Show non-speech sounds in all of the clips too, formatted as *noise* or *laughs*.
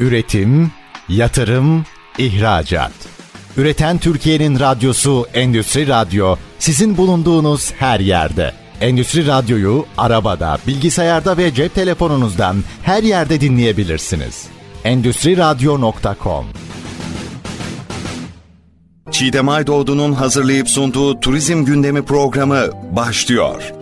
Üretim, yatırım, ihracat. Üreten Türkiye'nin radyosu Endüstri Radyo sizin bulunduğunuz her yerde. Endüstri Radyo'yu arabada, bilgisayarda ve cep telefonunuzdan her yerde dinleyebilirsiniz. Endüstri Radyo.com Çiğdem Aydoğdu'nun hazırlayıp sunduğu Turizm Gündemi programı başlıyor.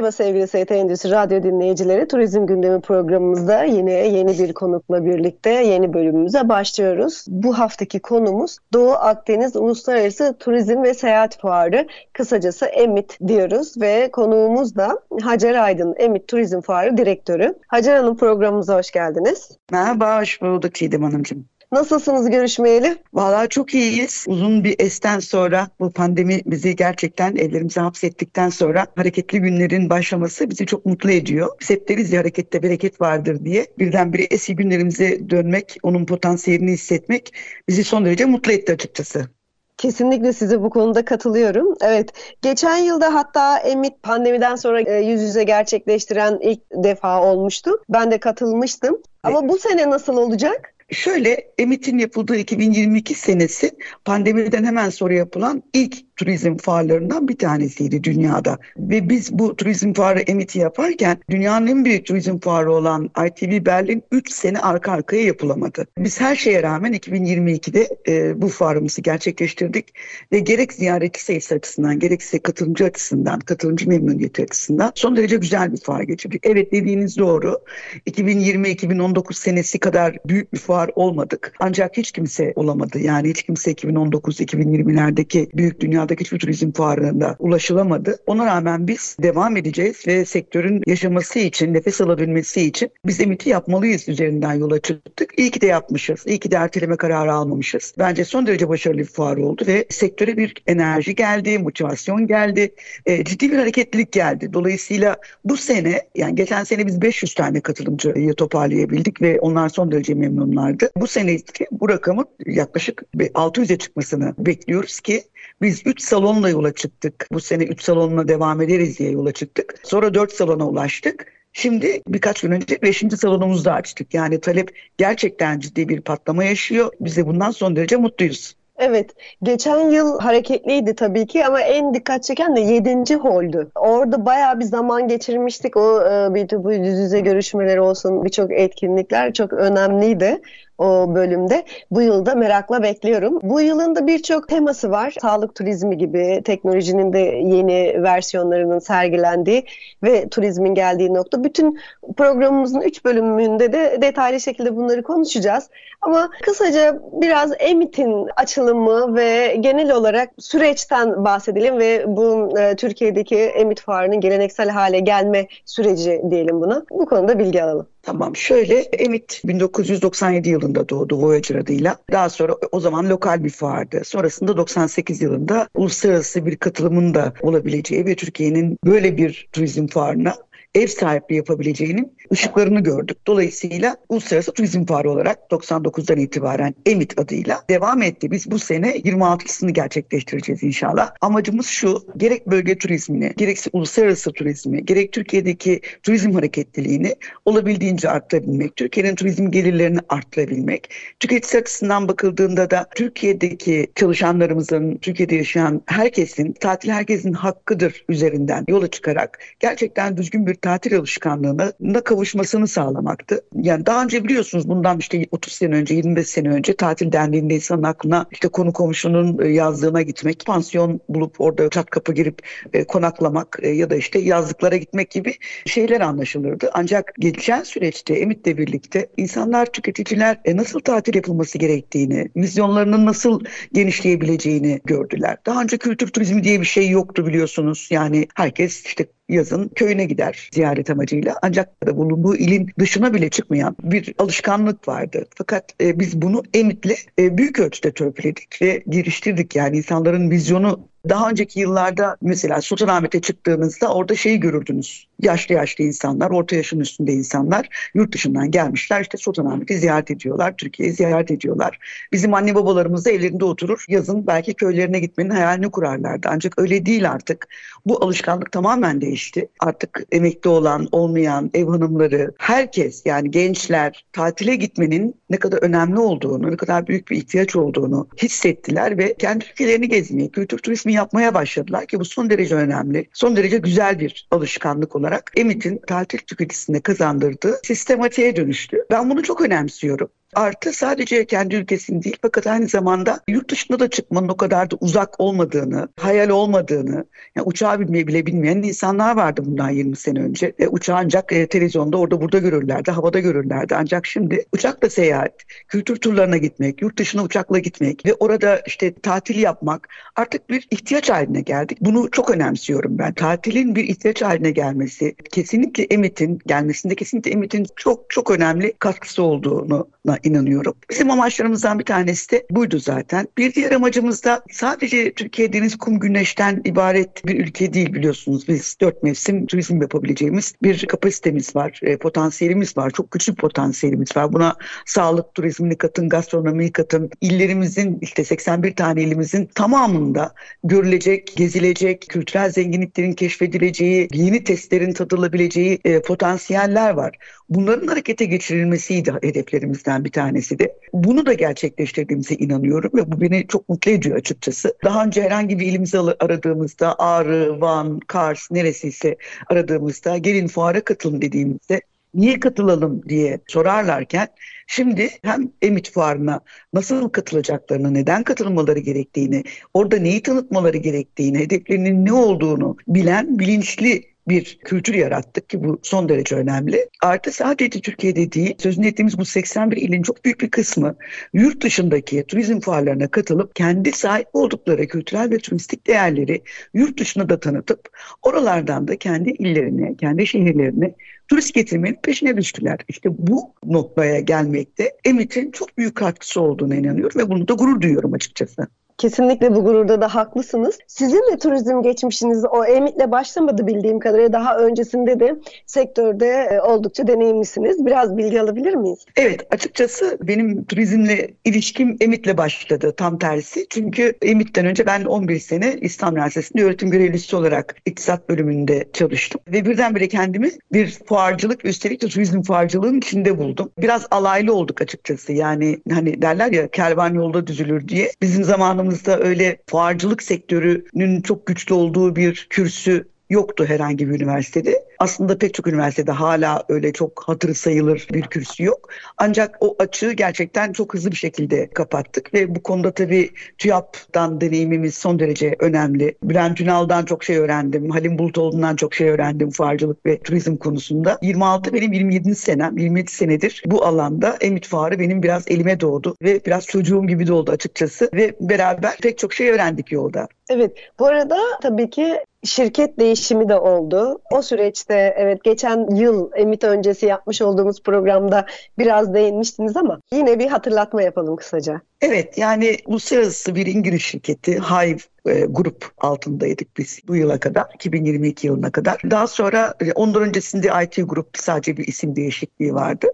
Merhaba sevgili ST Endüstri Radyo dinleyicileri. Turizm Gündemi programımızda yine yeni bir konukla birlikte yeni bölümümüze başlıyoruz. Bu haftaki konumuz Doğu Akdeniz Uluslararası Turizm ve Seyahat Fuarı. Kısacası EMIT diyoruz ve konuğumuz da Hacer Aydın, EMIT Turizm Fuarı Direktörü. Hacer Hanım programımıza hoş geldiniz. Merhaba, hoş bulduk Çiğdem Hanımcığım. Nasılsınız görüşmeyeli? Valla çok iyiyiz. Uzun bir esten sonra bu pandemi bizi gerçekten evlerimize hapsettikten sonra hareketli günlerin başlaması bizi çok mutlu ediyor. Biz hep deriz ya harekette bereket vardır diye. Birdenbire eski günlerimize dönmek, onun potansiyelini hissetmek bizi son derece mutlu etti açıkçası. Kesinlikle size bu konuda katılıyorum. Evet, geçen yılda hatta EMIT pandemiden sonra e, yüz yüze gerçekleştiren ilk defa olmuştu. Ben de katılmıştım. Ama bu sene nasıl olacak? Şöyle EMIT'in yapıldığı 2022 senesi pandemiden hemen sonra yapılan ilk turizm fuarlarından bir tanesiydi dünyada. Ve biz bu turizm fuarı EMIT'i yaparken dünyanın en büyük turizm fuarı olan ITV Berlin 3 sene arka arkaya yapılamadı. Biz her şeye rağmen 2022'de e, bu fuarımızı gerçekleştirdik ve gerek ziyaretçi sayısı açısından gerekse katılımcı açısından, katılımcı memnuniyeti açısından son derece güzel bir fuar geçirdik. Evet dediğiniz doğru. 2020-2019 senesi kadar büyük bir fuar olmadık. Ancak hiç kimse olamadı. Yani hiç kimse 2019-2020'lerdeki büyük dünya dünyadaki hiçbir turizm fuarında ulaşılamadı. Ona rağmen biz devam edeceğiz ve sektörün yaşaması için, nefes alabilmesi için biz emiti yapmalıyız üzerinden yola çıktık. İyi ki de yapmışız. İyi ki de erteleme kararı almamışız. Bence son derece başarılı bir fuar oldu ve sektöre bir enerji geldi, motivasyon geldi, e, ciddi bir hareketlilik geldi. Dolayısıyla bu sene yani geçen sene biz 500 tane katılımcıyı toparlayabildik ve onlar son derece memnunlardı. Bu sene bu rakamın yaklaşık 600'e çıkmasını bekliyoruz ki biz 3 salonla yola çıktık. Bu sene 3 salonla devam ederiz diye yola çıktık. Sonra 4 salona ulaştık. Şimdi birkaç gün önce 5. salonumuzu da açtık. Yani talep gerçekten ciddi bir patlama yaşıyor. Biz de bundan son derece mutluyuz. Evet, geçen yıl hareketliydi tabii ki ama en dikkat çeken de 7. holdü. Orada bayağı bir zaman geçirmiştik. O e, B2B yüz yüze görüşmeleri olsun birçok etkinlikler çok önemliydi o bölümde. Bu yılda merakla bekliyorum. Bu yılın da birçok teması var. Sağlık turizmi gibi teknolojinin de yeni versiyonlarının sergilendiği ve turizmin geldiği nokta. Bütün programımızın 3 bölümünde de detaylı şekilde bunları konuşacağız. Ama kısaca biraz Emit'in açılımı ve genel olarak süreçten bahsedelim ve bu e, Türkiye'deki Emit Fuarı'nın geleneksel hale gelme süreci diyelim buna. Bu konuda bilgi alalım. Tamam şöyle Emit 1997 yılında doğdu Voyager adıyla. Daha sonra o zaman lokal bir fuardı. Sonrasında 98 yılında uluslararası bir katılımın da olabileceği ve Türkiye'nin böyle bir turizm fuarına ev sahipliği yapabileceğinin ışıklarını gördük. Dolayısıyla Uluslararası Turizm Fuarı olarak 99'dan itibaren EMIT adıyla devam etti. Biz bu sene 26'sını gerçekleştireceğiz inşallah. Amacımız şu, gerek bölge turizmini, gerekse uluslararası turizmi, gerek Türkiye'deki turizm hareketliliğini olabildiğince arttırabilmek, Türkiye'nin turizm gelirlerini arttırabilmek. Tüketici açısından bakıldığında da Türkiye'deki çalışanlarımızın, Türkiye'de yaşayan herkesin, tatil herkesin hakkıdır üzerinden yola çıkarak gerçekten düzgün bir tatil alışkanlığına kavuşmasını sağlamaktı. Yani daha önce biliyorsunuz bundan işte 30 sene önce, 25 sene önce tatil dendiğinde insanın aklına işte konu komşunun e, yazdığına gitmek, pansiyon bulup orada çat kapı girip e, konaklamak e, ya da işte yazlıklara gitmek gibi şeyler anlaşılırdı. Ancak geçen süreçte Emit'le birlikte insanlar, tüketiciler nasıl tatil yapılması gerektiğini, vizyonlarının nasıl genişleyebileceğini gördüler. Daha önce kültür turizmi diye bir şey yoktu biliyorsunuz. Yani herkes işte yazın köyüne gider ziyaret amacıyla. Ancak da bulunduğu ilin dışına bile çıkmayan bir alışkanlık vardı. Fakat e, biz bunu Emit'le e, büyük ölçüde törpüledik ve geliştirdik. Yani insanların vizyonu Daha önceki yıllarda mesela Sultanahmet'e çıktığınızda orada şeyi görürdünüz. Yaşlı yaşlı insanlar, orta yaşın üstünde insanlar yurt dışından gelmişler. işte Sultanahmet'i ziyaret ediyorlar, Türkiye'yi ziyaret ediyorlar. Bizim anne babalarımız da evlerinde oturur. Yazın belki köylerine gitmenin hayalini kurarlardı. Ancak öyle değil artık. Bu alışkanlık tamamen değişti. Artık emekli olan, olmayan, ev hanımları, herkes yani gençler tatile gitmenin ne kadar önemli olduğunu, ne kadar büyük bir ihtiyaç olduğunu hissettiler ve kendi ülkelerini gezmeye, kültür turizmi yapmaya başladılar ki bu son derece önemli. Son derece güzel bir alışkanlık olarak Emit'in tatil tüketicisine kazandırdığı sistematiğe dönüştü. Ben bunu çok önemsiyorum. Artı sadece kendi ülkesinin değil fakat aynı zamanda yurt dışına da çıkmanın o kadar da uzak olmadığını, hayal olmadığını, yani uçağı bilmeyi bile bilmeyen insanlar vardı bundan 20 sene önce. E, uçağı ancak e, televizyonda orada burada görürlerdi, havada görürlerdi. Ancak şimdi uçakla seyahat, kültür turlarına gitmek, yurt dışına uçakla gitmek ve orada işte tatil yapmak artık bir ihtiyaç haline geldik. Bunu çok önemsiyorum ben. Tatilin bir ihtiyaç haline gelmesi, kesinlikle Emit'in gelmesinde kesinlikle Emit'in çok çok önemli katkısı olduğunu inanıyorum. Bizim amaçlarımızdan bir tanesi de buydu zaten. Bir diğer amacımız da sadece Türkiye deniz, kum, güneşten ibaret bir ülke değil biliyorsunuz. Biz dört mevsim turizm yapabileceğimiz bir kapasitemiz var, e, potansiyelimiz var. Çok güçlü potansiyelimiz var. Buna sağlık turizmini katın, gastronomiyi katın. İllerimizin işte 81 tane ilimizin tamamında görülecek, gezilecek, kültürel zenginliklerin keşfedileceği, yeni testlerin tadılabileceği e, potansiyeller var. Bunların harekete geçirilmesiydi hedeflerimizden bir tanesi de. Bunu da gerçekleştirdiğimize inanıyorum ve bu beni çok mutlu ediyor açıkçası. Daha önce herhangi bir ilimizi aradığımızda Ağrı, Van, Kars neresiyse aradığımızda gelin fuara katılın dediğimizde niye katılalım diye sorarlarken şimdi hem Emit Fuarı'na nasıl katılacaklarını, neden katılmaları gerektiğini, orada neyi tanıtmaları gerektiğini, hedeflerinin ne olduğunu bilen bilinçli bir kültür yarattık ki bu son derece önemli. Artı sadece Türkiye'de değil, sözünü ettiğimiz bu 81 ilin çok büyük bir kısmı yurt dışındaki turizm fuarlarına katılıp kendi sahip oldukları kültürel ve turistik değerleri yurt dışına da tanıtıp oralardan da kendi illerine, kendi şehirlerine turist getirmenin peşine düştüler. İşte bu noktaya gelmekte Emit'in çok büyük katkısı olduğuna inanıyorum ve bunu da gurur duyuyorum açıkçası. Kesinlikle bu gururda da haklısınız. Sizin de turizm geçmişiniz o Emit'le başlamadı bildiğim kadarıyla. Daha öncesinde de sektörde e, oldukça deneyimlisiniz. Biraz bilgi alabilir miyiz? Evet açıkçası benim turizmle ilişkim Emit'le başladı tam tersi. Çünkü Emit'ten önce ben 11 sene İstanbul Üniversitesi'nde öğretim görevlisi olarak iktisat bölümünde çalıştım. Ve birdenbire kendimi bir fuarcılık üstelik de turizm fuarcılığının içinde buldum. Biraz alaylı olduk açıkçası. Yani hani derler ya kervan yolda düzülür diye. Bizim zamanımız baktığımızda öyle fuarcılık sektörünün çok güçlü olduğu bir kürsü yoktu herhangi bir üniversitede. Aslında pek çok üniversitede hala öyle çok hatırı sayılır bir kürsü yok. Ancak o açığı gerçekten çok hızlı bir şekilde kapattık ve bu konuda tabii TÜYAP'tan deneyimimiz son derece önemli. Bülent Ünal'dan çok şey öğrendim. Halim Bulutoğlu'ndan çok şey öğrendim fuarcılık ve turizm konusunda. 26 benim 27 senem, 27 senedir bu alanda Emit Fuarı benim biraz elime doğdu ve biraz çocuğum gibi de oldu açıkçası ve beraber pek çok şey öğrendik yolda. Evet, bu arada tabii ki şirket değişimi de oldu. O süreçte evet geçen yıl Emit öncesi yapmış olduğumuz programda biraz değinmiştiniz ama yine bir hatırlatma yapalım kısaca. Evet yani uluslararası bir İngiliz şirketi Hive e, grup altındaydık biz bu yıla kadar 2022 yılına kadar. Daha sonra e, ondan öncesinde IT grup sadece bir isim değişikliği vardı.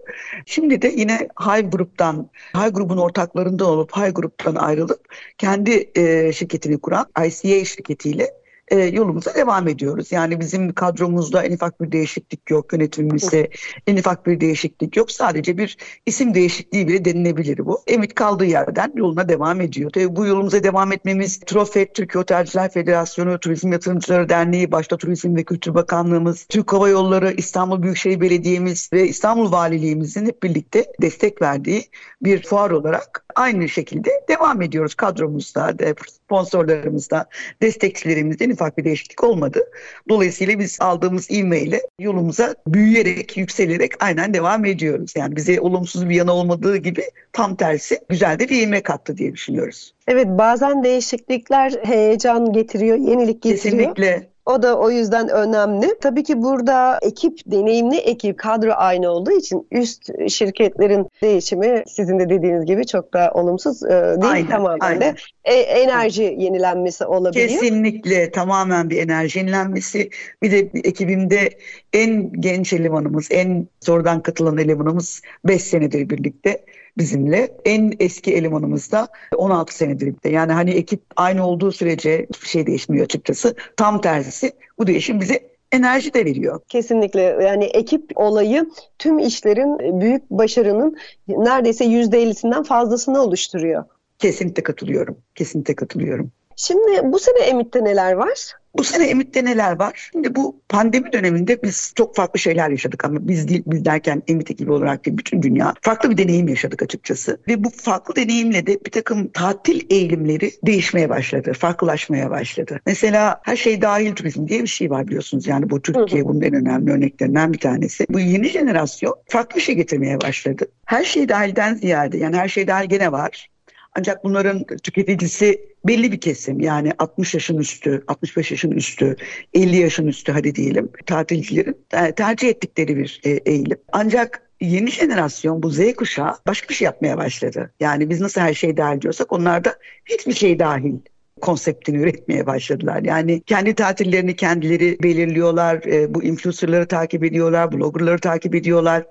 Şimdi de yine Hive gruptan Hive grubun ortaklarından olup Hive gruptan ayrılıp kendi e, şirketini kuran ICA şirketiyle e, yolumuza devam ediyoruz. Yani bizim kadromuzda en ufak bir değişiklik yok, yönetimimizde en ufak bir değişiklik yok. Sadece bir isim değişikliği bile denilebilir bu. Emit kaldığı yerden yoluna devam ediyor. Tabii bu yolumuza devam etmemiz Trofet, Türkiye Otelciler Federasyonu, Turizm Yatırımcıları Derneği, başta Turizm ve Kültür Bakanlığımız, Türk Hava Yolları, İstanbul Büyükşehir Belediye'miz ve İstanbul Valiliğimizin hep birlikte destek verdiği bir fuar olarak aynı şekilde devam ediyoruz kadromuzda, sponsorlarımızda, destekçilerimizde en ufak bir değişiklik olmadı. Dolayısıyla biz aldığımız ivmeyle yolumuza büyüyerek, yükselerek aynen devam ediyoruz. Yani bize olumsuz bir yana olmadığı gibi tam tersi güzel de bir ivme kattı diye düşünüyoruz. Evet bazen değişiklikler heyecan getiriyor, yenilik getiriyor. Kesinlikle. O da o yüzden önemli. Tabii ki burada ekip, deneyimli ekip, kadro aynı olduğu için üst şirketlerin değişimi sizin de dediğiniz gibi çok da olumsuz e, değil. Aynen, tamamen aynen. de e, enerji yenilenmesi olabiliyor. Kesinlikle tamamen bir enerji yenilenmesi. Bir de ekibimde en genç elemanımız, en sonradan katılan elemanımız 5 senedir birlikte bizimle. En eski elemanımız da 16 senedir birlikte. Yani hani ekip aynı olduğu sürece hiçbir şey değişmiyor açıkçası. Tam tersisi bu değişim bize enerji de veriyor. Kesinlikle yani ekip olayı tüm işlerin büyük başarının neredeyse %50'sinden fazlasını oluşturuyor. Kesinlikle katılıyorum. Kesinlikle katılıyorum. Şimdi bu sene Emit'te neler var? Bu sene Emit'te neler var? Şimdi bu pandemi döneminde biz çok farklı şeyler yaşadık ama biz değil, biz derken Emit ekibi olarak değil bütün dünya farklı bir deneyim yaşadık açıkçası. Ve bu farklı deneyimle de bir takım tatil eğilimleri değişmeye başladı, farklılaşmaya başladı. Mesela her şey dahil turizm diye bir şey var biliyorsunuz. Yani bu Türkiye bunun en önemli örneklerinden bir tanesi. Bu yeni jenerasyon farklı bir şey getirmeye başladı. Her şey dahilden ziyade yani her şey dahil gene var. Ancak bunların tüketicisi belli bir kesim yani 60 yaşın üstü, 65 yaşın üstü, 50 yaşın üstü hadi diyelim tatilcilerin tercih ettikleri bir e, eğilim. Ancak yeni jenerasyon bu Z kuşağı başka bir şey yapmaya başladı. Yani biz nasıl her şey dahil diyorsak onlar da hiçbir şey dahil konseptini üretmeye başladılar. Yani kendi tatillerini kendileri belirliyorlar, e, bu influencerları takip ediyorlar, bloggerları takip ediyorlar.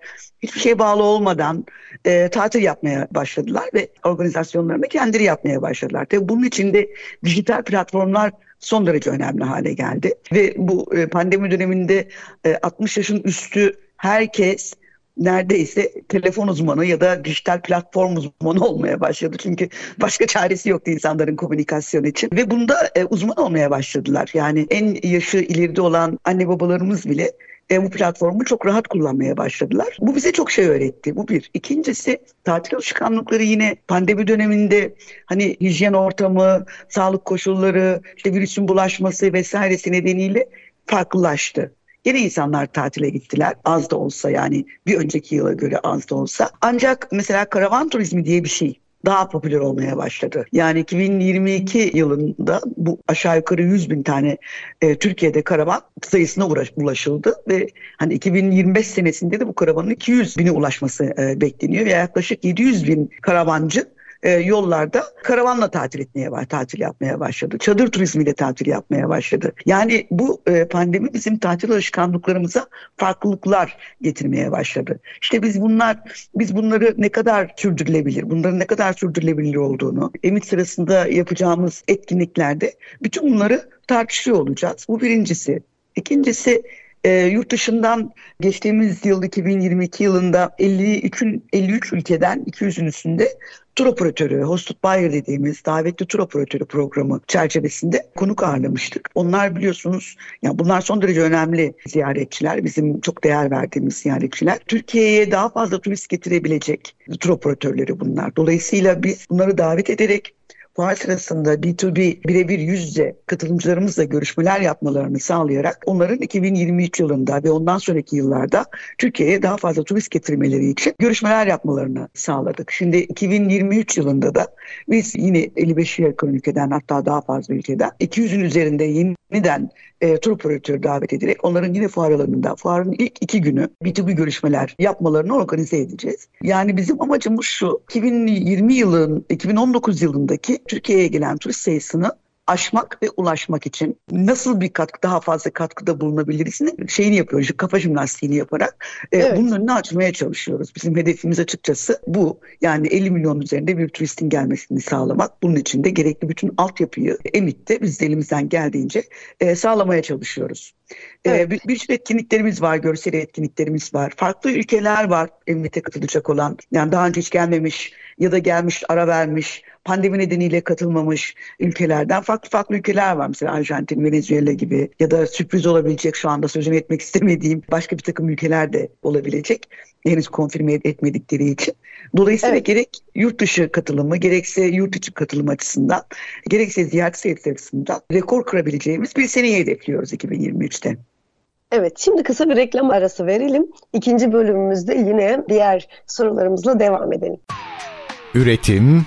Hiçbir şey bağlı olmadan e, tatil yapmaya başladılar ve organizasyonlarını kendileri yapmaya başladılar. Tabii bunun içinde dijital platformlar son derece önemli hale geldi. Ve bu e, pandemi döneminde e, 60 yaşın üstü herkes neredeyse telefon uzmanı ya da dijital platform uzmanı olmaya başladı. Çünkü başka çaresi yoktu insanların komünikasyon için. Ve bunda e, uzman olmaya başladılar. Yani en yaşı ileride olan anne babalarımız bile e, bu platformu çok rahat kullanmaya başladılar. Bu bize çok şey öğretti. Bu bir. İkincisi tatil alışkanlıkları yine pandemi döneminde hani hijyen ortamı, sağlık koşulları, işte virüsün bulaşması vesairesi nedeniyle farklılaştı. Yine insanlar tatile gittiler. Az da olsa yani bir önceki yıla göre az da olsa. Ancak mesela karavan turizmi diye bir şey daha popüler olmaya başladı. Yani 2022 yılında bu aşağı yukarı 100 bin tane e, Türkiye'de karavan sayısına ulaşıldı ve hani 2025 senesinde de bu karavanın 200 bine ulaşması e, bekleniyor ve yaklaşık 700 bin karavancı e, yollarda karavanla tatil etmeye var, tatil yapmaya başladı. Çadır turizmiyle tatil yapmaya başladı. Yani bu e, pandemi bizim tatil alışkanlıklarımıza farklılıklar getirmeye başladı. İşte biz bunlar biz bunları ne kadar sürdürülebilir, bunların ne kadar sürdürülebilir olduğunu, emit sırasında yapacağımız etkinliklerde bütün bunları tartışıyor olacağız. Bu birincisi. İkincisi e, yurt dışından geçtiğimiz yıl 2022 yılında 53, 53 ülkeden 200'ün üstünde tur operatörü, hosted buyer dediğimiz davetli tur operatörü programı çerçevesinde konuk ağırlamıştık. Onlar biliyorsunuz, yani bunlar son derece önemli ziyaretçiler, bizim çok değer verdiğimiz ziyaretçiler. Türkiye'ye daha fazla turist getirebilecek tur operatörleri bunlar. Dolayısıyla biz bunları davet ederek fuar sırasında B2B birebir yüz katılımcılarımızla görüşmeler yapmalarını sağlayarak onların 2023 yılında ve ondan sonraki yıllarda Türkiye'ye daha fazla turist getirmeleri için görüşmeler yapmalarını sağladık. Şimdi 2023 yılında da biz yine 55'e yakın ülkeden hatta daha fazla ülkeden 200'ün üzerinde yeniden e, tur operatörü davet ederek onların yine fuar alanında fuarın ilk iki günü B2B görüşmeler yapmalarını organize edeceğiz. Yani bizim amacımız şu 2020 yılın 2019 yılındaki Türkiye'ye gelen turist sayısını aşmak ve ulaşmak için nasıl bir katkı daha fazla katkıda bulunabiliriz şeyini yapıyoruz kafa jimnastiğini yaparak e, evet. bunun önünü açmaya çalışıyoruz. Bizim hedefimiz açıkçası bu yani 50 milyon üzerinde bir turistin gelmesini sağlamak. Bunun için de gerekli bütün altyapıyı Emit'te biz de elimizden geldiğince e, sağlamaya çalışıyoruz. E, evet. Bir, bir sürü etkinliklerimiz var, görsel etkinliklerimiz var. Farklı ülkeler var Emit'e katılacak olan. Yani daha önce hiç gelmemiş ya da gelmiş, ara vermiş pandemi nedeniyle katılmamış ülkelerden farklı farklı ülkeler var. Mesela Arjantin, Venezuela gibi ya da sürpriz olabilecek şu anda sözünü etmek *laughs* istemediğim başka bir takım ülkeler de olabilecek. Henüz konfirme etmedikleri için. Dolayısıyla evet. gerek yurt dışı katılımı, gerekse yurt içi katılım açısından, gerekse ziyaret sayısı açısından rekor kırabileceğimiz bir seneyi hedefliyoruz 2023'te. Evet, şimdi kısa bir reklam arası verelim. İkinci bölümümüzde yine diğer sorularımızla devam edelim. Üretim,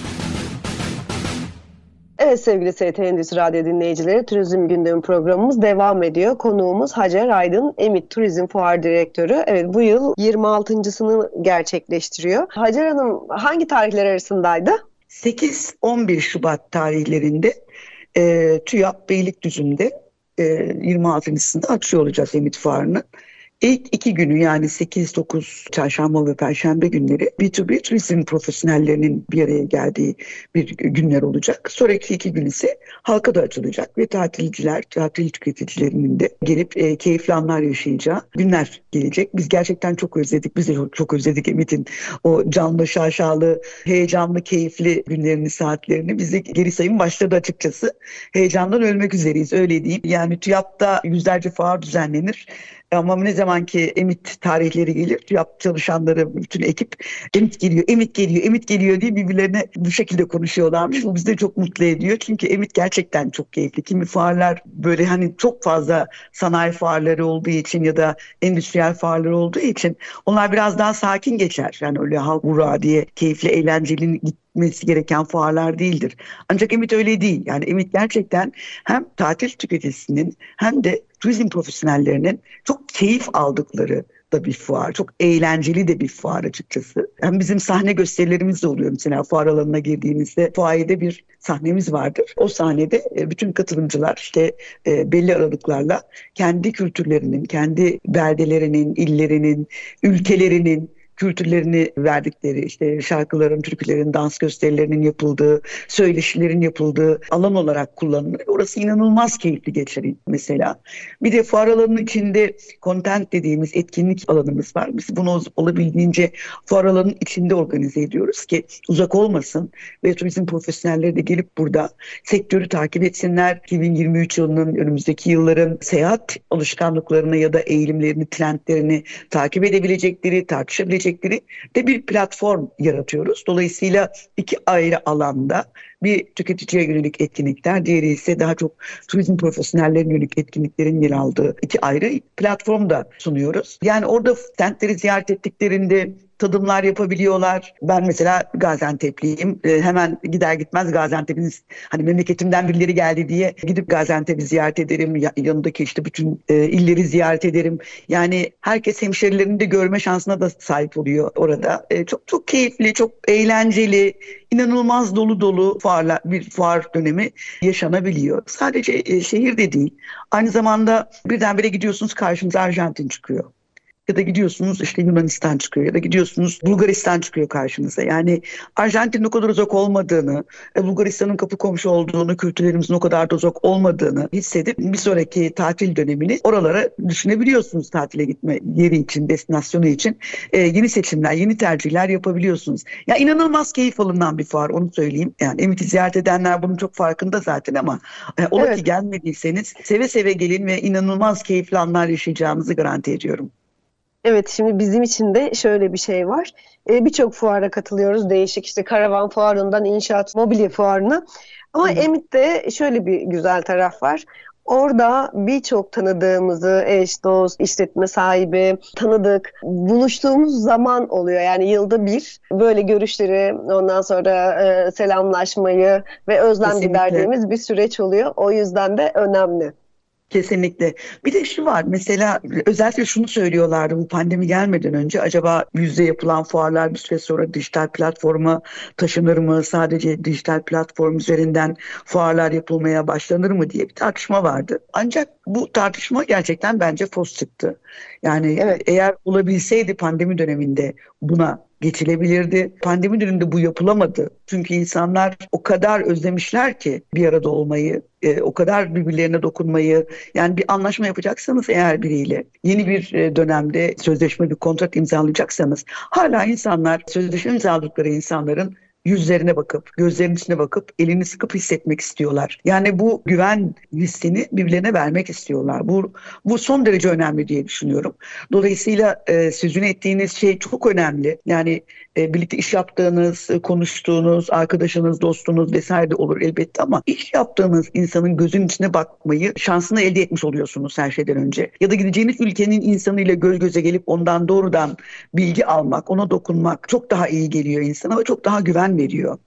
Evet sevgili ST Endüstri Radyo dinleyicileri Turizm Gündemi programımız devam ediyor. Konuğumuz Hacer Aydın, Emit Turizm Fuar Direktörü. Evet bu yıl 26.sını gerçekleştiriyor. Hacer Hanım hangi tarihler arasındaydı? 8-11 Şubat tarihlerinde e, TÜYAP Beylikdüzü'nde e, 26.sında açıyor olacağız Emit Fuarı'nı. İlk iki günü yani 8-9 çarşamba ve perşembe günleri B2B turizm profesyonellerinin bir araya geldiği bir günler olacak. Sonraki iki gün ise halka da açılacak ve tatilciler, tatil tüketicilerinin de gelip e, keyifli anlar yaşayacağı günler gelecek. Biz gerçekten çok özledik. Biz de çok, çok özledik Emit'in o canlı, şaşalı, heyecanlı, keyifli günlerini, saatlerini. Biz de geri sayım başladı açıkçası. Heyecandan ölmek üzereyiz öyle diyeyim. Yani TÜYAP'ta yüzlerce fuar düzenlenir. Ama ne zaman ki emit tarihleri gelir, yap çalışanları, bütün ekip emit geliyor, emit geliyor, emit geliyor diye birbirlerine bu şekilde konuşuyorlarmış. Bu bizi de çok mutlu ediyor. Çünkü emit gerçekten çok keyifli. Kimi fuarlar böyle hani çok fazla sanayi fuarları olduğu için ya da endüstriyel fuarları olduğu için onlar biraz daha sakin geçer. Yani öyle halk diye keyifli, eğlenceli gitmesi gereken fuarlar değildir. Ancak Emit öyle değil. Yani Emit gerçekten hem tatil tüketicisinin hem de turizm profesyonellerinin çok keyif aldıkları da bir fuar. Çok eğlenceli de bir fuar açıkçası. Hem bizim sahne gösterilerimiz de oluyor. Mesela fuar alanına girdiğimizde fuayede bir sahnemiz vardır. O sahnede e, bütün katılımcılar işte e, belli aralıklarla kendi kültürlerinin, kendi beldelerinin, illerinin, ülkelerinin kültürlerini verdikleri işte şarkıların, türkülerin, dans gösterilerinin yapıldığı, söyleşilerin yapıldığı alan olarak kullanılır. Orası inanılmaz keyifli geçer mesela. Bir de fuar alanının içinde content dediğimiz etkinlik alanımız var. Biz bunu olabildiğince fuar alanının içinde organize ediyoruz ki uzak olmasın ve turizm profesyonelleri de gelip burada sektörü takip etsinler. 2023 yılının önümüzdeki yılların seyahat alışkanlıklarını ya da eğilimlerini, trendlerini takip edebilecekleri, tartışabilecekleri gerçekleri de bir platform yaratıyoruz. Dolayısıyla iki ayrı alanda bir tüketiciye yönelik etkinlikler, diğeri ise daha çok turizm profesyonellerine yönelik etkinliklerin yer aldığı iki ayrı platform da sunuyoruz. Yani orada standleri ziyaret ettiklerinde tadımlar yapabiliyorlar. Ben mesela Gaziantep'liyim. E, hemen gider gitmez Gaziantep'in hani memleketimden birileri geldi diye gidip Gaziantep'i ziyaret ederim. Ya, yanındaki işte bütün e, illeri ziyaret ederim. Yani herkes hemşerilerini de görme şansına da sahip oluyor orada. E, çok çok keyifli, çok eğlenceli, inanılmaz dolu dolu fuarla, bir fuar dönemi yaşanabiliyor. Sadece e, şehirde değil. Aynı zamanda birdenbire gidiyorsunuz karşınıza Arjantin çıkıyor ya da gidiyorsunuz işte Yunanistan çıkıyor ya da gidiyorsunuz Bulgaristan çıkıyor karşınıza. Yani Arjantin'in o kadar uzak olmadığını, e, Bulgaristan'ın kapı komşu olduğunu, kültürlerimizin o kadar da uzak olmadığını hissedip bir sonraki tatil dönemini oralara düşünebiliyorsunuz tatile gitme yeri için, destinasyonu için. Ee, yeni seçimler, yeni tercihler yapabiliyorsunuz. Ya inanılmaz keyif alınan bir fuar onu söyleyeyim. Yani Emit'i ziyaret edenler bunun çok farkında zaten ama e, ola evet. ki gelmediyseniz seve seve gelin ve inanılmaz keyifli anlar yaşayacağınızı garanti ediyorum. Evet şimdi bizim için de şöyle bir şey var. E, Birçok fuara katılıyoruz. Değişik işte karavan fuarından inşaat mobilya fuarına. Ama Hı. Emit'te şöyle bir güzel taraf var. Orada birçok tanıdığımızı, eş, dost, işletme sahibi tanıdık, buluştuğumuz zaman oluyor. Yani yılda bir böyle görüşleri, ondan sonra e, selamlaşmayı ve özlem Kesinlikle. giderdiğimiz bir süreç oluyor. O yüzden de önemli. Kesinlikle. Bir de şu var mesela özellikle şunu söylüyorlardı bu pandemi gelmeden önce acaba yüzde yapılan fuarlar bir süre sonra dijital platforma taşınır mı? Sadece dijital platform üzerinden fuarlar yapılmaya başlanır mı diye bir tartışma vardı. Ancak bu tartışma gerçekten bence fos çıktı. Yani evet. eğer olabilseydi pandemi döneminde buna geçilebilirdi. Pandemi döneminde bu yapılamadı. Çünkü insanlar o kadar özlemişler ki bir arada olmayı, e, o kadar birbirlerine dokunmayı. Yani bir anlaşma yapacaksanız eğer biriyle yeni bir e, dönemde sözleşme bir kontrat imzalayacaksanız hala insanlar sözleşme imzaladıkları insanların yüzlerine bakıp, gözlerinin içine bakıp, elini sıkıp hissetmek istiyorlar. Yani bu güven hissini birbirlerine vermek istiyorlar. Bu, bu son derece önemli diye düşünüyorum. Dolayısıyla e, sözünü ettiğiniz şey çok önemli. Yani e, birlikte iş yaptığınız, e, konuştuğunuz, arkadaşınız, dostunuz vesaire de olur elbette ama iş yaptığınız insanın gözünün içine bakmayı şansını elde etmiş oluyorsunuz her şeyden önce. Ya da gideceğiniz ülkenin insanıyla göz göze gelip ondan doğrudan bilgi almak, ona dokunmak çok daha iyi geliyor insana ve çok daha güven veriyor.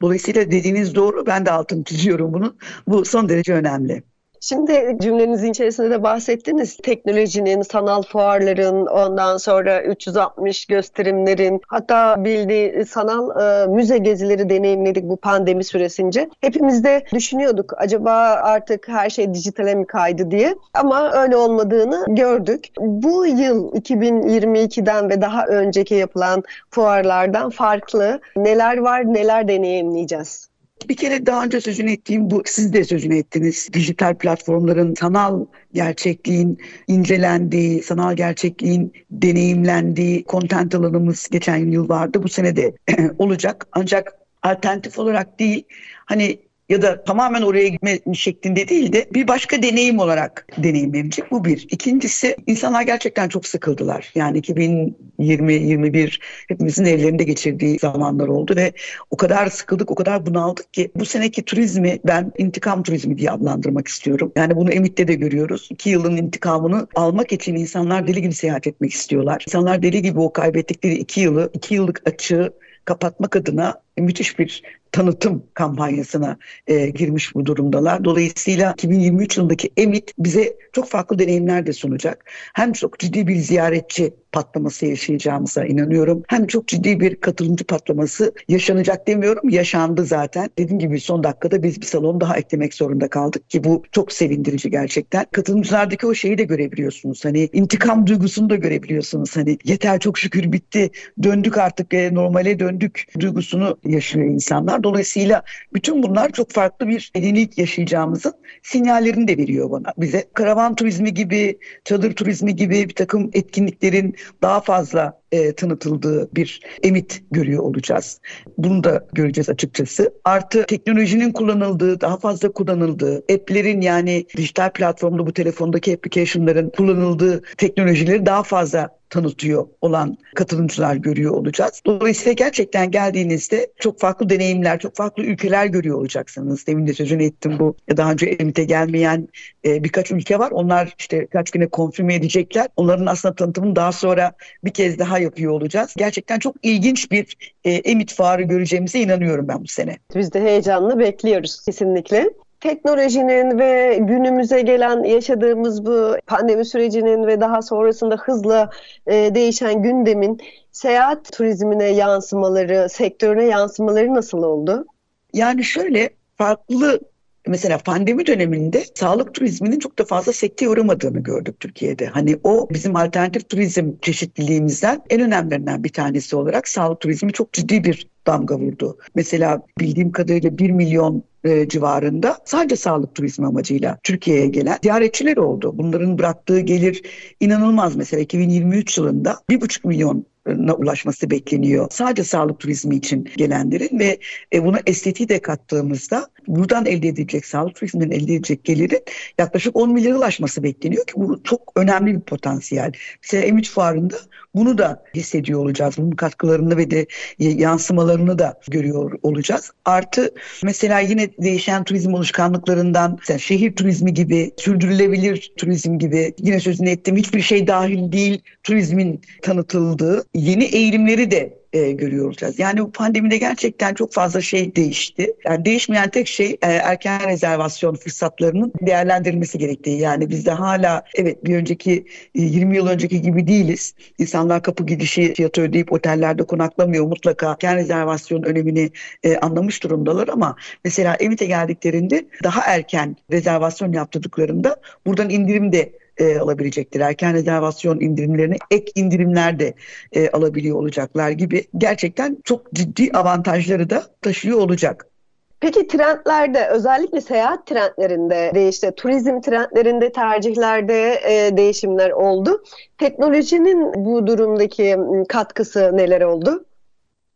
Dolayısıyla dediğiniz doğru. Ben de altını çiziyorum bunu. Bu son derece önemli. Şimdi cümlenizin içerisinde de bahsettiniz. Teknolojinin, sanal fuarların, ondan sonra 360 gösterimlerin, hatta bildiği sanal e, müze gezileri deneyimledik bu pandemi süresince. Hepimiz de düşünüyorduk acaba artık her şey dijitale mi kaydı diye. Ama öyle olmadığını gördük. Bu yıl 2022'den ve daha önceki yapılan fuarlardan farklı neler var, neler deneyimleyeceğiz? Bir kere daha önce sözünü ettiğim bu, siz de sözünü ettiniz. Dijital platformların sanal gerçekliğin incelendiği, sanal gerçekliğin deneyimlendiği content alanımız geçen yıl vardı. Bu sene de *clears throat* olacak. Ancak alternatif olarak değil, hani ya da tamamen oraya gitme şeklinde değil de bir başka deneyim olarak deneyimlenecek. Bu bir. İkincisi insanlar gerçekten çok sıkıldılar. Yani 2020-21 hepimizin evlerinde geçirdiği zamanlar oldu ve o kadar sıkıldık, o kadar bunaldık ki bu seneki turizmi ben intikam turizmi diye adlandırmak istiyorum. Yani bunu Emit'te de görüyoruz. İki yılın intikamını almak için insanlar deli gibi seyahat etmek istiyorlar. İnsanlar deli gibi o kaybettikleri iki yılı, iki yıllık açığı kapatmak adına müthiş bir tanıtım kampanyasına e, girmiş bu durumdalar. Dolayısıyla 2023 yılındaki EMIT bize çok farklı deneyimler de sunacak. Hem çok ciddi bir ziyaretçi patlaması yaşayacağımıza inanıyorum. Hem çok ciddi bir katılımcı patlaması yaşanacak demiyorum. Yaşandı zaten. Dediğim gibi son dakikada biz bir salon daha eklemek zorunda kaldık ki bu çok sevindirici gerçekten. Katılımcılardaki o şeyi de görebiliyorsunuz. Hani intikam duygusunu da görebiliyorsunuz. Hani yeter çok şükür bitti. Döndük artık e, normale döndük duygusunu yaşıyor insanlar. Dolayısıyla bütün bunlar çok farklı bir yenilik yaşayacağımızın sinyallerini de veriyor bana bize. Karavan turizmi gibi, çadır turizmi gibi bir takım etkinliklerin daha fazla e, tanıtıldığı bir emit görüyor olacağız. Bunu da göreceğiz açıkçası. Artı teknolojinin kullanıldığı, daha fazla kullanıldığı, app'lerin yani dijital platformda bu telefondaki application'ların kullanıldığı teknolojileri daha fazla tanıtıyor olan katılımcılar görüyor olacağız. Dolayısıyla gerçekten geldiğinizde çok farklı deneyimler, çok farklı ülkeler görüyor olacaksınız. Demin de sözünü ettim bu. Daha önce Emit'e gelmeyen e, birkaç ülke var. Onlar işte kaç güne konfirme edecekler. Onların aslında tanıtımını daha sonra bir kez daha yapıyor olacağız. Gerçekten çok ilginç bir e, Emit fuarı göreceğimize inanıyorum ben bu sene. Biz de heyecanla bekliyoruz kesinlikle teknolojinin ve günümüze gelen yaşadığımız bu pandemi sürecinin ve daha sonrasında hızla e, değişen gündemin seyahat turizmine yansımaları, sektörüne yansımaları nasıl oldu? Yani şöyle farklı Mesela pandemi döneminde sağlık turizminin çok da fazla sekteye uğramadığını gördük Türkiye'de. Hani o bizim alternatif turizm çeşitliliğimizden en önemlilerinden bir tanesi olarak sağlık turizmi çok ciddi bir damga vurdu. Mesela bildiğim kadarıyla 1 milyon e, civarında sadece sağlık turizmi amacıyla Türkiye'ye gelen ziyaretçiler oldu. Bunların bıraktığı gelir inanılmaz. Mesela 2023 yılında 1,5 milyon ulaşması bekleniyor. Sadece sağlık turizmi için gelenlerin ve e, buna estetiği de kattığımızda buradan elde edilecek sağlık turizminden elde edilecek gelirin yaklaşık 10 milyara ulaşması bekleniyor ki bu çok önemli bir potansiyel. Mesela M3 fuarında bunu da hissediyor olacağız. Bunun katkılarını ve de yansımalarını da görüyor olacağız. Artı mesela yine değişen turizm alışkanlıklarından mesela şehir turizmi gibi, sürdürülebilir turizm gibi yine sözünü ettim hiçbir şey dahil değil turizmin tanıtıldığı yeni eğilimleri de e, görüyor olacağız. Yani bu pandemide gerçekten çok fazla şey değişti. Yani değişmeyen tek şey e, erken rezervasyon fırsatlarının değerlendirilmesi gerektiği. Yani bizde hala evet bir önceki e, 20 yıl önceki gibi değiliz. İnsanlar kapı gidişi fiyatı ödeyip otellerde konaklamıyor. Mutlaka erken rezervasyon önemini e, anlamış durumdalar ama mesela Emit'e geldiklerinde daha erken rezervasyon yaptırdıklarında buradan indirim de e, alabilecektir. Erken rezervasyon indirimlerini ek indirimler de e, alabiliyor olacaklar gibi gerçekten çok ciddi avantajları da taşıyor olacak. Peki trendlerde özellikle seyahat trendlerinde değişti, turizm trendlerinde tercihlerde e, değişimler oldu. Teknolojinin bu durumdaki katkısı neler oldu?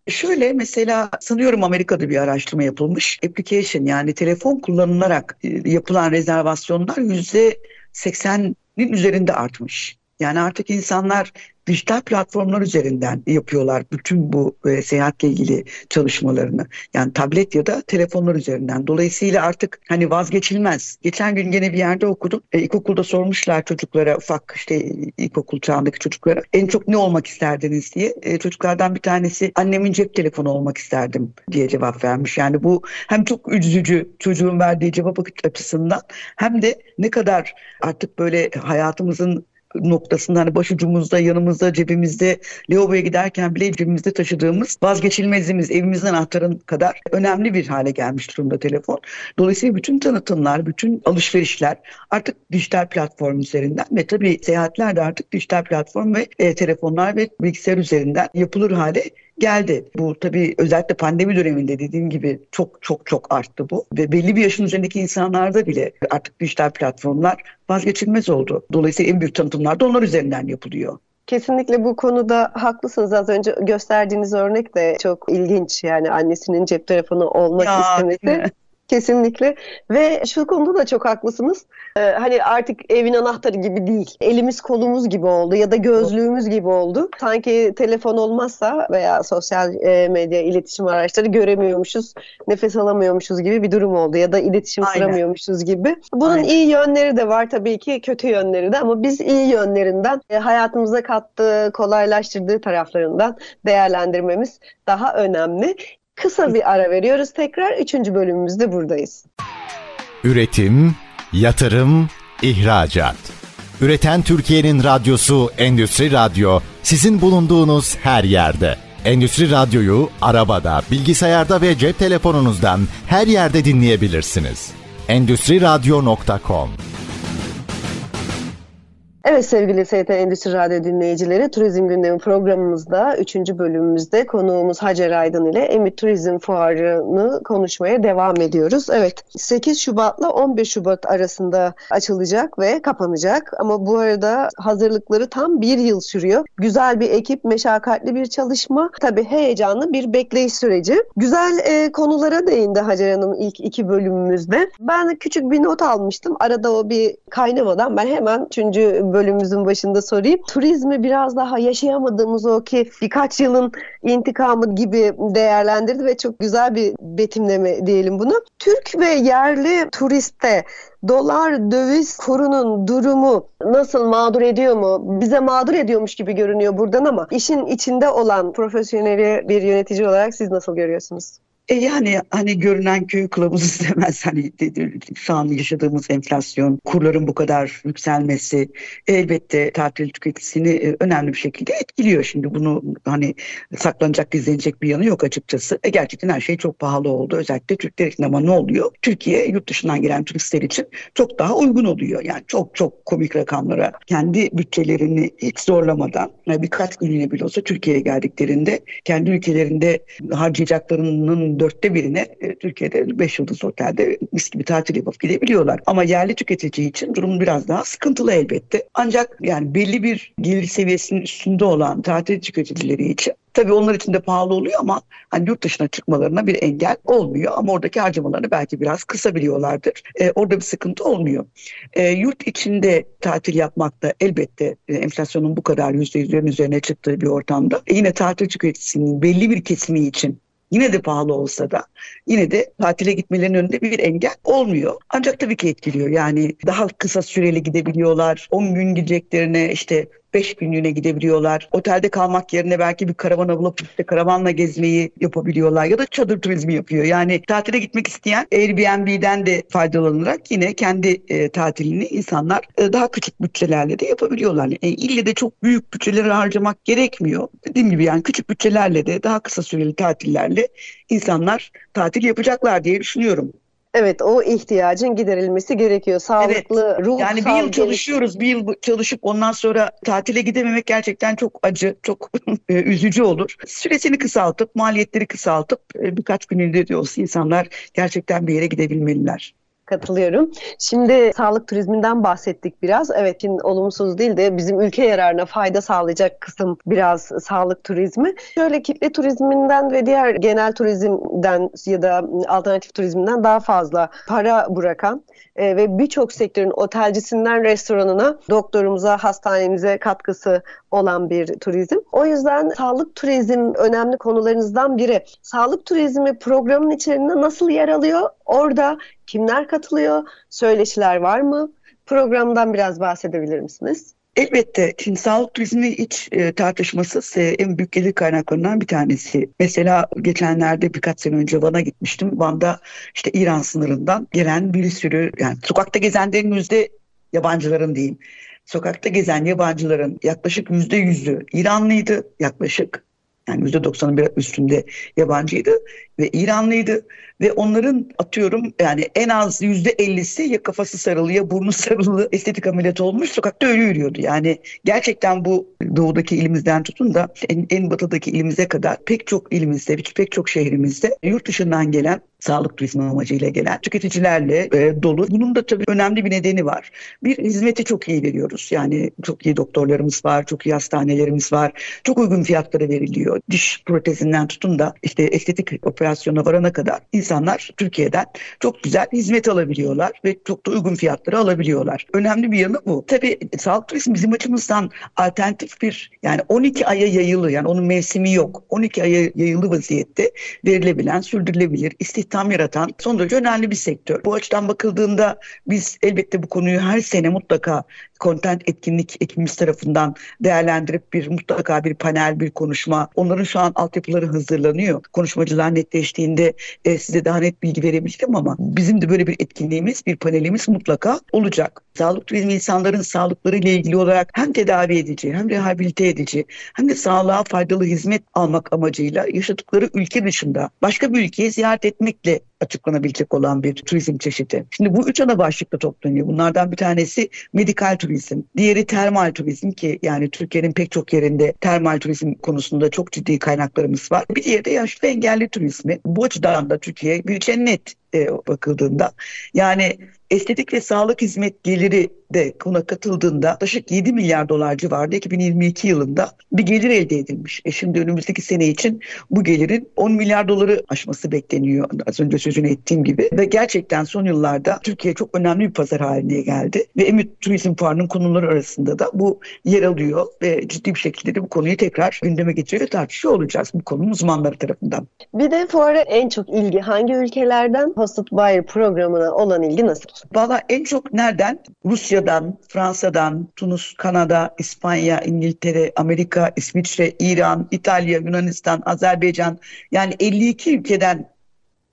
Şöyle mesela sanıyorum Amerika'da bir araştırma yapılmış. Application yani telefon kullanılarak e, yapılan rezervasyonlar yüzde 80'nin üzerinde artmış. Yani artık insanlar dijital platformlar üzerinden yapıyorlar bütün bu e, seyahatle ilgili çalışmalarını. Yani tablet ya da telefonlar üzerinden. Dolayısıyla artık hani vazgeçilmez. Geçen gün gene bir yerde okudum. E, ilkokulda sormuşlar çocuklara ufak işte ilkokul çağındaki çocuklara en çok ne olmak isterdiniz diye. E, çocuklardan bir tanesi annemin cep telefonu olmak isterdim diye cevap vermiş. Yani bu hem çok üzücü çocuğun verdiği cevap açısından hem de ne kadar artık böyle hayatımızın noktasında hani başucumuzda, yanımızda, cebimizde, lavaboya giderken bile cebimizde taşıdığımız vazgeçilmezimiz, evimizin anahtarın kadar önemli bir hale gelmiş durumda telefon. Dolayısıyla bütün tanıtımlar, bütün alışverişler artık dijital platform üzerinden ve tabii seyahatler de artık dijital platform ve e, telefonlar ve bilgisayar üzerinden yapılır hale geldi. Bu tabii özellikle pandemi döneminde dediğim gibi çok çok çok arttı bu. Ve belli bir yaşın üzerindeki insanlarda bile artık dijital platformlar vazgeçilmez oldu. Dolayısıyla en büyük tanıtımlar da onlar üzerinden yapılıyor. Kesinlikle bu konuda haklısınız. Az önce gösterdiğiniz örnek de çok ilginç. Yani annesinin cep telefonu olmak ya, istemesi. Kesinlikle ve şu konuda da çok haklısınız. Ee, hani artık evin anahtarı gibi değil. Elimiz kolumuz gibi oldu ya da gözlüğümüz gibi oldu. Sanki telefon olmazsa veya sosyal e, medya iletişim araçları göremiyormuşuz, nefes alamıyormuşuz gibi bir durum oldu ya da iletişim Aynen. kuramıyormuşuz gibi. Bunun Aynen. iyi yönleri de var tabii ki, kötü yönleri de ama biz iyi yönlerinden e, hayatımıza kattığı, kolaylaştırdığı taraflarından değerlendirmemiz daha önemli. Kısa bir ara veriyoruz. Tekrar üçüncü bölümümüzde buradayız. Üretim, yatırım, ihracat. Üreten Türkiye'nin radyosu Endüstri Radyo sizin bulunduğunuz her yerde. Endüstri Radyo'yu arabada, bilgisayarda ve cep telefonunuzdan her yerde dinleyebilirsiniz. Endüstri Radyo.com Evet sevgili ST Endüstri Radyo dinleyicileri, Turizm Gündemi programımızda 3. bölümümüzde konuğumuz Hacer Aydın ile Emit Turizm Fuarı'nı konuşmaya devam ediyoruz. Evet 8 Şubat'la 15 Şubat arasında açılacak ve kapanacak ama bu arada hazırlıkları tam bir yıl sürüyor. Güzel bir ekip, meşakkatli bir çalışma, tabii heyecanlı bir bekleyiş süreci. Güzel e, konulara değindi Hacer Hanım ilk iki bölümümüzde. Ben küçük bir not almıştım. Arada o bir kaynamadan ben hemen 3 bölümümüzün başında sorayım. Turizmi biraz daha yaşayamadığımız o ki birkaç yılın intikamı gibi değerlendirdi ve çok güzel bir betimleme diyelim bunu. Türk ve yerli turiste dolar döviz kurunun durumu nasıl mağdur ediyor mu? Bize mağdur ediyormuş gibi görünüyor buradan ama işin içinde olan profesyonel bir yönetici olarak siz nasıl görüyorsunuz? E yani hani görünen köy kılavuz *laughs* istemez. Hani şu an yaşadığımız enflasyon, kurların bu kadar yükselmesi elbette tatil tüketicisini e, önemli bir şekilde etkiliyor. Şimdi bunu hani saklanacak, gizlenecek bir yanı yok açıkçası. E gerçekten her şey çok pahalı oldu. Özellikle Türkler için ama ne oluyor? Türkiye yurt dışından gelen turistler için çok daha uygun oluyor. Yani çok çok komik rakamlara kendi bütçelerini hiç zorlamadan birkaç günlüğüne bile olsa Türkiye'ye geldiklerinde kendi ülkelerinde harcayacaklarının dörtte birine e, Türkiye'de 5 yıldız otelde mis gibi tatil yapıp gidebiliyorlar. Ama yerli tüketici için durum biraz daha sıkıntılı elbette. Ancak yani belli bir gelir seviyesinin üstünde olan tatil tüketicileri için Tabii onlar için de pahalı oluyor ama hani yurt dışına çıkmalarına bir engel olmuyor. Ama oradaki harcamalarını belki biraz kısabiliyorlardır. Ee, orada bir sıkıntı olmuyor. Ee, yurt içinde tatil yapmakta elbette e, enflasyonun bu kadar %100'lerin üzerine çıktığı bir ortamda e, yine tatil tüketicisinin belli bir kesimi için Yine de pahalı olsa da yine de tatile gitmelerinin önünde bir engel olmuyor. Ancak tabii ki etkiliyor. Yani daha kısa süreli gidebiliyorlar. 10 gün gideceklerine işte 5 günlüğüne gidebiliyorlar. Otelde kalmak yerine belki bir karavana bulup işte karavanla gezmeyi yapabiliyorlar ya da çadır turizmi yapıyor. Yani tatile gitmek isteyen Airbnb'den de faydalanarak yine kendi e, tatilini insanlar e, daha küçük bütçelerle de yapabiliyorlar. E, ille de çok büyük bütçeleri harcamak gerekmiyor. Dediğim gibi yani küçük bütçelerle de daha kısa süreli tatillerle insanlar tatil yapacaklar diye düşünüyorum. Evet o ihtiyacın giderilmesi gerekiyor. Sağlıklı, evet. ruh Yani bir yıl çalışıyoruz, bir yıl çalışıp ondan sonra tatile gidememek gerçekten çok acı, çok *laughs* e, üzücü olur. Süresini kısaltıp, maliyetleri kısaltıp e, birkaç gününde de olsa insanlar gerçekten bir yere gidebilmeliler. Katılıyorum. Şimdi sağlık turizminden bahsettik biraz. Evet, olumsuz değil de bizim ülke yararına fayda sağlayacak kısım biraz sağlık turizmi. Şöyle kitle turizminden ve diğer genel turizmden ya da alternatif turizminden daha fazla para bırakan e, ve birçok sektörün otelcisinden restoranına, doktorumuza, hastanemize katkısı olan bir turizm. O yüzden sağlık turizm önemli konularınızdan biri. Sağlık turizmi programın içerisinde nasıl yer alıyor? Orada kimler katılıyor? Söyleşiler var mı? Programdan biraz bahsedebilir misiniz? Elbette Çin sağlık turizmi hiç e, tartışmasız e, en büyük gelir kaynaklarından bir tanesi. Mesela geçenlerde birkaç sene önce Van'a gitmiştim. Van'da işte İran sınırından gelen bir sürü yani sokakta gezenlerin yüzde yabancıların diyeyim. Sokakta gezen yabancıların yaklaşık yüzde yüzü İranlıydı yaklaşık yani yüzde doksanın bir üstünde yabancıydı ve İranlıydı ve onların atıyorum yani en az yüzde ellisi ya kafası sarılı ya burnu *laughs* sarılı estetik ameliyat olmuş sokakta ölü yürüyordu. Yani gerçekten bu doğudaki ilimizden tutun da en, en batıdaki ilimize kadar pek çok ilimizde, pek çok şehrimizde yurt dışından gelen sağlık turizmi amacıyla gelen tüketicilerle e, dolu. Bunun da tabii önemli bir nedeni var. Bir hizmeti çok iyi veriyoruz. Yani çok iyi doktorlarımız var, çok iyi hastanelerimiz var. Çok uygun fiyatlara veriliyor. Diş protezinden tutun da işte estetik operasyona varana kadar insanlar Türkiye'den çok güzel hizmet alabiliyorlar ve çok da uygun fiyatları alabiliyorlar. Önemli bir yanı bu. Tabii sağlık turizmi bizim açımızdan alternatif bir yani 12 aya yayılı yani onun mevsimi yok. 12 aya yayılı vaziyette verilebilen, sürdürülebilir, istihdam yaratan son derece önemli bir sektör. Bu açıdan bakıldığında biz elbette bu konuyu her sene mutlaka content etkinlik ekibimiz tarafından değerlendirip bir mutlaka bir panel, bir konuşma. Onların şu an altyapıları hazırlanıyor. Konuşmacılar netleştiğinde e, size daha net bilgi verebilirim ama bizim de böyle bir etkinliğimiz, bir panelimiz mutlaka olacak. Sağlık turizmi insanların sağlıkları ile ilgili olarak hem tedavi edici, hem rehabilite edici, hem de sağlığa faydalı hizmet almak amacıyla yaşadıkları ülke dışında başka bir ülkeyi ziyaret etmekle açıklanabilecek olan bir turizm çeşidi. Şimdi bu üç ana başlıkta toplanıyor. Bunlardan bir tanesi medikal turizm, diğeri termal turizm ki yani Türkiye'nin pek çok yerinde termal turizm konusunda çok ciddi kaynaklarımız var. Bir diğeri de yaşlı engelli turizmi. Bu açıdan da Türkiye bir cennet e, bakıldığında yani estetik ve sağlık hizmet geliri de buna katıldığında yaklaşık 7 milyar dolar civarında 2022 yılında bir gelir elde edilmiş. E şimdi önümüzdeki sene için bu gelirin 10 milyar doları aşması bekleniyor az önce sözünü ettiğim gibi. Ve gerçekten son yıllarda Türkiye çok önemli bir pazar haline geldi. Ve Emit Turizm Fuarı'nın konuları arasında da bu yer alıyor ve ciddi bir şekilde de bu konuyu tekrar gündeme getiriyor ve tartışıyor olacağız bu konunun uzmanları tarafından. Bir de fuara en çok ilgi hangi ülkelerden Hosted Buyer programına olan ilgi nasıl? Valla en çok nereden? Rusya'dan, Fransa'dan, Tunus, Kanada, İspanya, İngiltere, Amerika, İsviçre, İran, İtalya, Yunanistan, Azerbaycan yani 52 ülkeden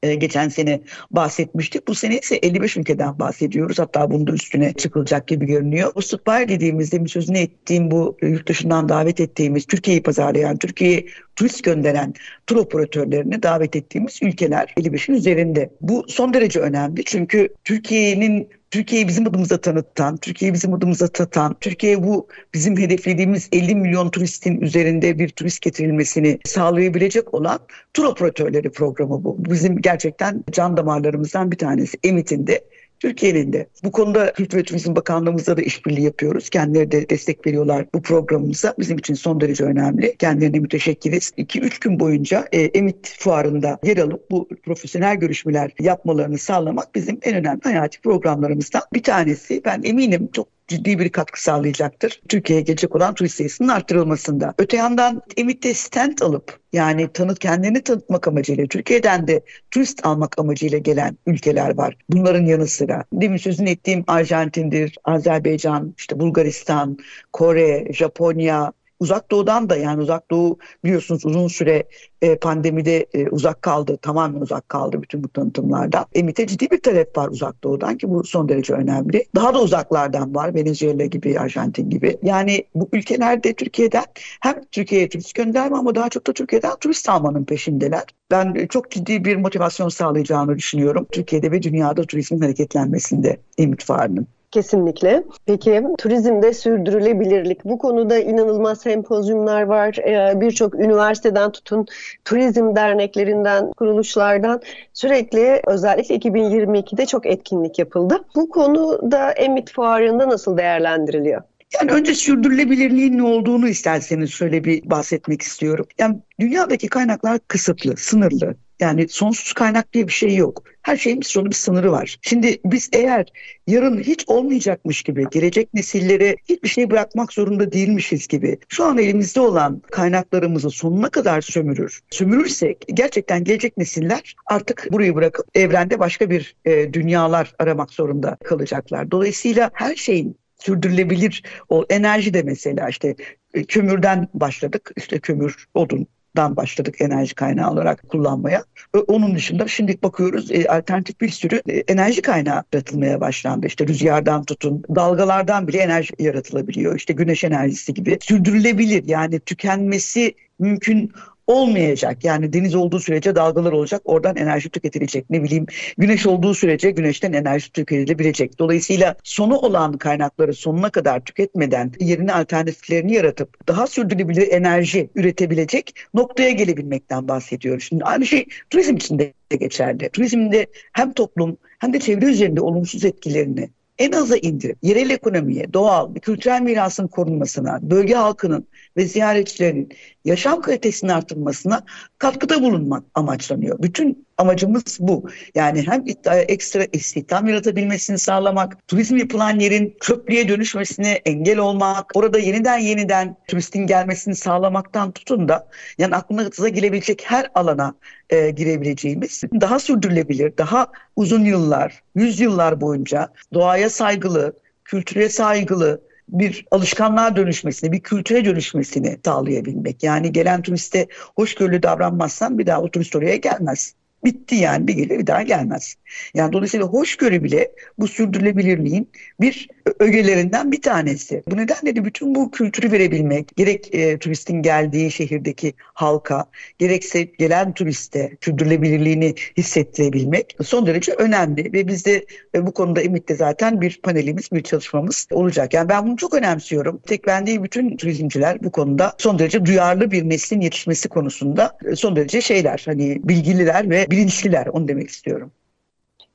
e, geçen sene bahsetmiştik. Bu sene ise 55 ülkeden bahsediyoruz. Hatta bunun da üstüne çıkılacak gibi görünüyor. Bu Spire dediğimizde bir sözünü ettiğim bu yurt dışından davet ettiğimiz Türkiye'yi pazarlayan, Türkiye'yi turist gönderen tur operatörlerini davet ettiğimiz ülkeler 55'in üzerinde. Bu son derece önemli çünkü Türkiye'nin Türkiye'yi bizim adımıza tanıtan, Türkiye'yi bizim adımıza tatan, Türkiye'ye bu bizim hedeflediğimiz 50 milyon turistin üzerinde bir turist getirilmesini sağlayabilecek olan tur operatörleri programı bu. Bizim gerçekten can damarlarımızdan bir tanesi. Emit'in de Türkiye'nin de. Bu konuda Kültür ve Turizm Bakanlığımızla da işbirliği yapıyoruz. Kendileri de destek veriyorlar bu programımıza. Bizim için son derece önemli. Kendilerine müteşekkiriz. 2-3 gün boyunca e, Emit Fuarı'nda yer alıp bu profesyonel görüşmeler yapmalarını sağlamak bizim en önemli hayati programlarımızdan bir tanesi. Ben eminim çok ciddi bir katkı sağlayacaktır. Türkiye'ye gelecek olan turist sayısının arttırılmasında. Öte yandan Emit'te stand alıp yani tanıt kendini tanıtmak amacıyla Türkiye'den de turist almak amacıyla gelen ülkeler var. Bunların yanı sıra demin sözünü ettiğim Arjantin'dir, Azerbaycan, işte Bulgaristan, Kore, Japonya, Uzak Doğu'dan da yani Uzak Doğu biliyorsunuz uzun süre e, pandemide e, uzak kaldı, tamamen uzak kaldı bütün bu tanıtımlardan. Emit'e ciddi bir talep var Uzak Doğu'dan ki bu son derece önemli. Daha da uzaklardan var Venezuela gibi, Arjantin gibi. Yani bu ülkelerde Türkiye'den hem Türkiye'ye turist gönderme ama daha çok da Türkiye'den turist almanın peşindeler. Ben çok ciddi bir motivasyon sağlayacağını düşünüyorum. Türkiye'de ve dünyada turizmin hareketlenmesinde Emit Fuarı'nın. Kesinlikle. Peki turizmde sürdürülebilirlik. Bu konuda inanılmaz sempozyumlar var. Ee, birçok üniversiteden tutun turizm derneklerinden, kuruluşlardan sürekli özellikle 2022'de çok etkinlik yapıldı. Bu konuda Emit Fuarı'nda nasıl değerlendiriliyor? Yani önce sürdürülebilirliğin ne olduğunu isterseniz şöyle bir bahsetmek istiyorum. Yani dünyadaki kaynaklar kısıtlı, sınırlı. Yani sonsuz kaynak diye bir şey yok. Her şeyin bir sonu bir sınırı var. Şimdi biz eğer yarın hiç olmayacakmış gibi gelecek nesillere hiçbir şey bırakmak zorunda değilmişiz gibi şu an elimizde olan kaynaklarımızı sonuna kadar sömürür. Sömürürsek gerçekten gelecek nesiller artık burayı bırakıp evrende başka bir e, dünyalar aramak zorunda kalacaklar. Dolayısıyla her şeyin sürdürülebilir o enerji de mesela işte e, kömürden başladık işte kömür odun dan başladık enerji kaynağı olarak kullanmaya. Onun dışında şimdi bakıyoruz e, alternatif bir sürü e, enerji kaynağı yaratılmaya başlandı. İşte rüzgardan tutun, dalgalardan bile enerji yaratılabiliyor. İşte güneş enerjisi gibi sürdürülebilir yani tükenmesi mümkün olmayacak. Yani deniz olduğu sürece dalgalar olacak. Oradan enerji tüketilecek. Ne bileyim güneş olduğu sürece güneşten enerji tüketilebilecek. Dolayısıyla sonu olan kaynakları sonuna kadar tüketmeden yerine alternatiflerini yaratıp daha sürdürülebilir enerji üretebilecek noktaya gelebilmekten bahsediyoruz. Şimdi aynı şey turizm için de geçerli. Turizmde hem toplum hem de çevre üzerinde olumsuz etkilerini en aza indirip yerel ekonomiye, doğal, kültürel mirasın korunmasına, bölge halkının ve ziyaretçilerin yaşam kalitesinin artırılmasına katkıda bulunmak amaçlanıyor. Bütün amacımız bu. Yani hem ekstra istihdam yaratabilmesini sağlamak, turizm yapılan yerin çöplüğe dönüşmesine engel olmak, orada yeniden yeniden turistin gelmesini sağlamaktan tutun da yani aklınıza gelebilecek her alana e, girebileceğimiz, daha sürdürülebilir, daha uzun yıllar, yüz yıllar boyunca doğaya saygılı, kültüre saygılı, bir alışkanlığa dönüşmesini, bir kültüre dönüşmesini sağlayabilmek. Yani gelen turiste hoşgörülü davranmazsan bir daha o turist oraya gelmez. Bitti yani bir gelir bir daha gelmez. Yani dolayısıyla hoşgörü bile bu sürdürülebilirliğin bir ögelerinden bir tanesi. Bu nedenle de bütün bu kültürü verebilmek, gerek e, turistin geldiği şehirdeki halka, gerekse gelen turiste sürdürülebilirliğini hissettirebilmek son derece önemli. Ve bizde e, bu konuda Emit'te zaten bir panelimiz, bir çalışmamız olacak. Yani ben bunu çok önemsiyorum. Tek ben değil bütün turizmciler bu konuda son derece duyarlı bir neslin yetişmesi konusunda e, son derece şeyler, hani bilgililer ve bilinçliler onu demek istiyorum.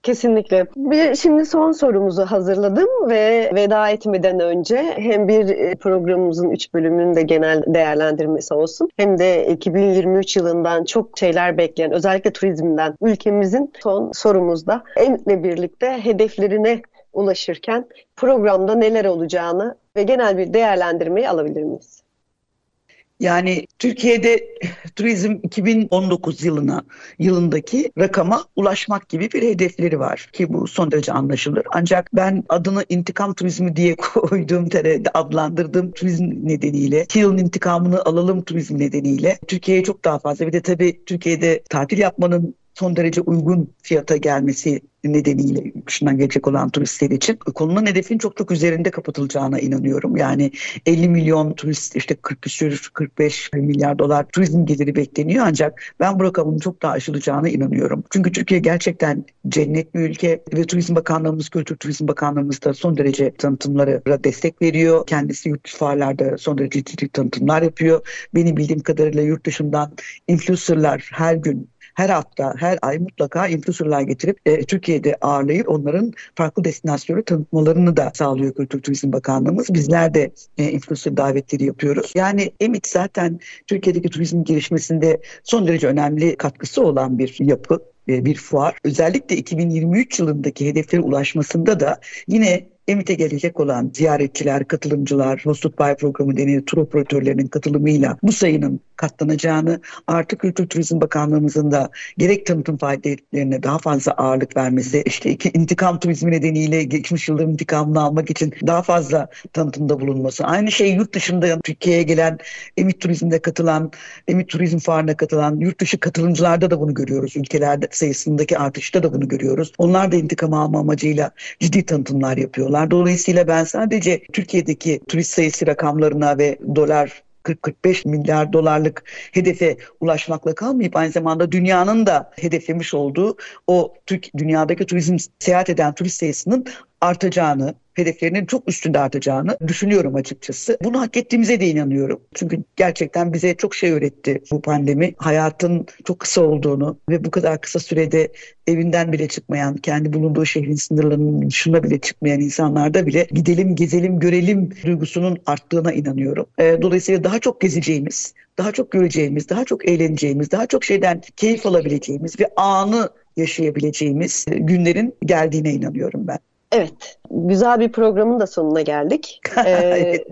Kesinlikle. Bir, şimdi son sorumuzu hazırladım ve veda etmeden önce hem bir e, programımızın 3 bölümünün de genel değerlendirmesi olsun hem de 2023 yılından çok şeyler bekleyen özellikle turizmden ülkemizin son sorumuzda Emit'le birlikte hedeflerine ulaşırken programda neler olacağını ve genel bir değerlendirmeyi alabilir miyiz? Yani Türkiye'de turizm 2019 yılına yılındaki rakama ulaşmak gibi bir hedefleri var ki bu son derece anlaşılır. Ancak ben adını intikam turizmi diye *laughs* koyduğum TR'de adlandırdığım turizm nedeniyle iki yılın intikamını alalım turizm nedeniyle Türkiye'ye çok daha fazla bir de tabii Türkiye'de tatil yapmanın son derece uygun fiyata gelmesi nedeniyle yurt gelecek olan turistler için konunun hedefin çok çok üzerinde kapatılacağına inanıyorum. Yani 50 milyon turist işte 40 küsür 45 milyar dolar turizm geliri bekleniyor ancak ben bu rakamın çok daha aşılacağına inanıyorum. Çünkü Türkiye gerçekten cennet bir ülke ve Turizm Bakanlığımız, Kültür Turizm Bakanlığımız da son derece tanıtımlara destek veriyor. Kendisi yurt fuarlarda son derece ciddi tanıtımlar yapıyor. Benim bildiğim kadarıyla yurt dışından influencerlar her gün her hafta, her ay mutlaka influencerlar getirip e, Türkiye'de ağırlayıp onların farklı destinasyonu tanıtmalarını da sağlıyor Kültür Turizm Bakanlığımız. Bizler de e, influencer davetleri yapıyoruz. Yani EMİT zaten Türkiye'deki turizm gelişmesinde son derece önemli katkısı olan bir yapı e, bir fuar. Özellikle 2023 yılındaki hedeflere ulaşmasında da yine Emit'e gelecek olan ziyaretçiler, katılımcılar, Hosted by programı denilen tur operatörlerinin katılımıyla bu sayının katlanacağını, artık Kültür Turizm Bakanlığımızın da gerek tanıtım faaliyetlerine daha fazla ağırlık vermesi, işte iki intikam turizmi nedeniyle geçmiş yılların intikamını almak için daha fazla tanıtımda bulunması. Aynı şey yurt dışında Türkiye'ye gelen Emit Turizm'de katılan, Emit Turizm Fuarı'na katılan yurt dışı katılımcılarda da bunu görüyoruz. Ülkelerde sayısındaki artışta da bunu görüyoruz. Onlar da intikam alma amacıyla ciddi tanıtımlar yapıyorlar. Dolayısıyla ben sadece Türkiye'deki turist sayısı rakamlarına ve dolar 40-45 milyar dolarlık hedefe ulaşmakla kalmayıp aynı zamanda dünyanın da hedeflemiş olduğu o Türk dünyadaki turizm seyahat eden turist sayısının artacağını, hedeflerinin çok üstünde artacağını düşünüyorum açıkçası. Bunu hak ettiğimize de inanıyorum. Çünkü gerçekten bize çok şey öğretti bu pandemi. Hayatın çok kısa olduğunu ve bu kadar kısa sürede evinden bile çıkmayan, kendi bulunduğu şehrin sınırlarının dışına bile çıkmayan insanlarda bile gidelim, gezelim, görelim duygusunun arttığına inanıyorum. Ee, dolayısıyla daha çok gezeceğimiz, daha çok göreceğimiz, daha çok eğleneceğimiz, daha çok şeyden keyif alabileceğimiz ve anı yaşayabileceğimiz günlerin geldiğine inanıyorum ben. Evet, güzel bir programın da sonuna geldik. *laughs* Ee?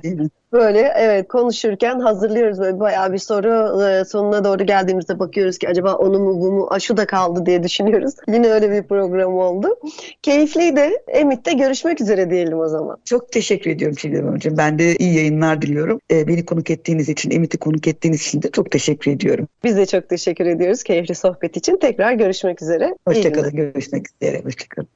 Böyle evet konuşurken hazırlıyoruz böyle bayağı bir soru e, sonuna doğru geldiğimizde bakıyoruz ki acaba onu mu bu mu aşı da kaldı diye düşünüyoruz. *laughs* Yine öyle bir program oldu. Keyifliydi. Emit'te görüşmek üzere diyelim o zaman. Çok teşekkür ediyorum Çiğdem Hocam. Ben de iyi yayınlar diliyorum. Ee, beni konuk ettiğiniz için, Emit'i konuk ettiğiniz için de çok teşekkür ediyorum. Biz de çok teşekkür ediyoruz keyifli sohbet için. Tekrar görüşmek üzere. Hoşçakalın. Görüşmek üzere. Hoşçakalın.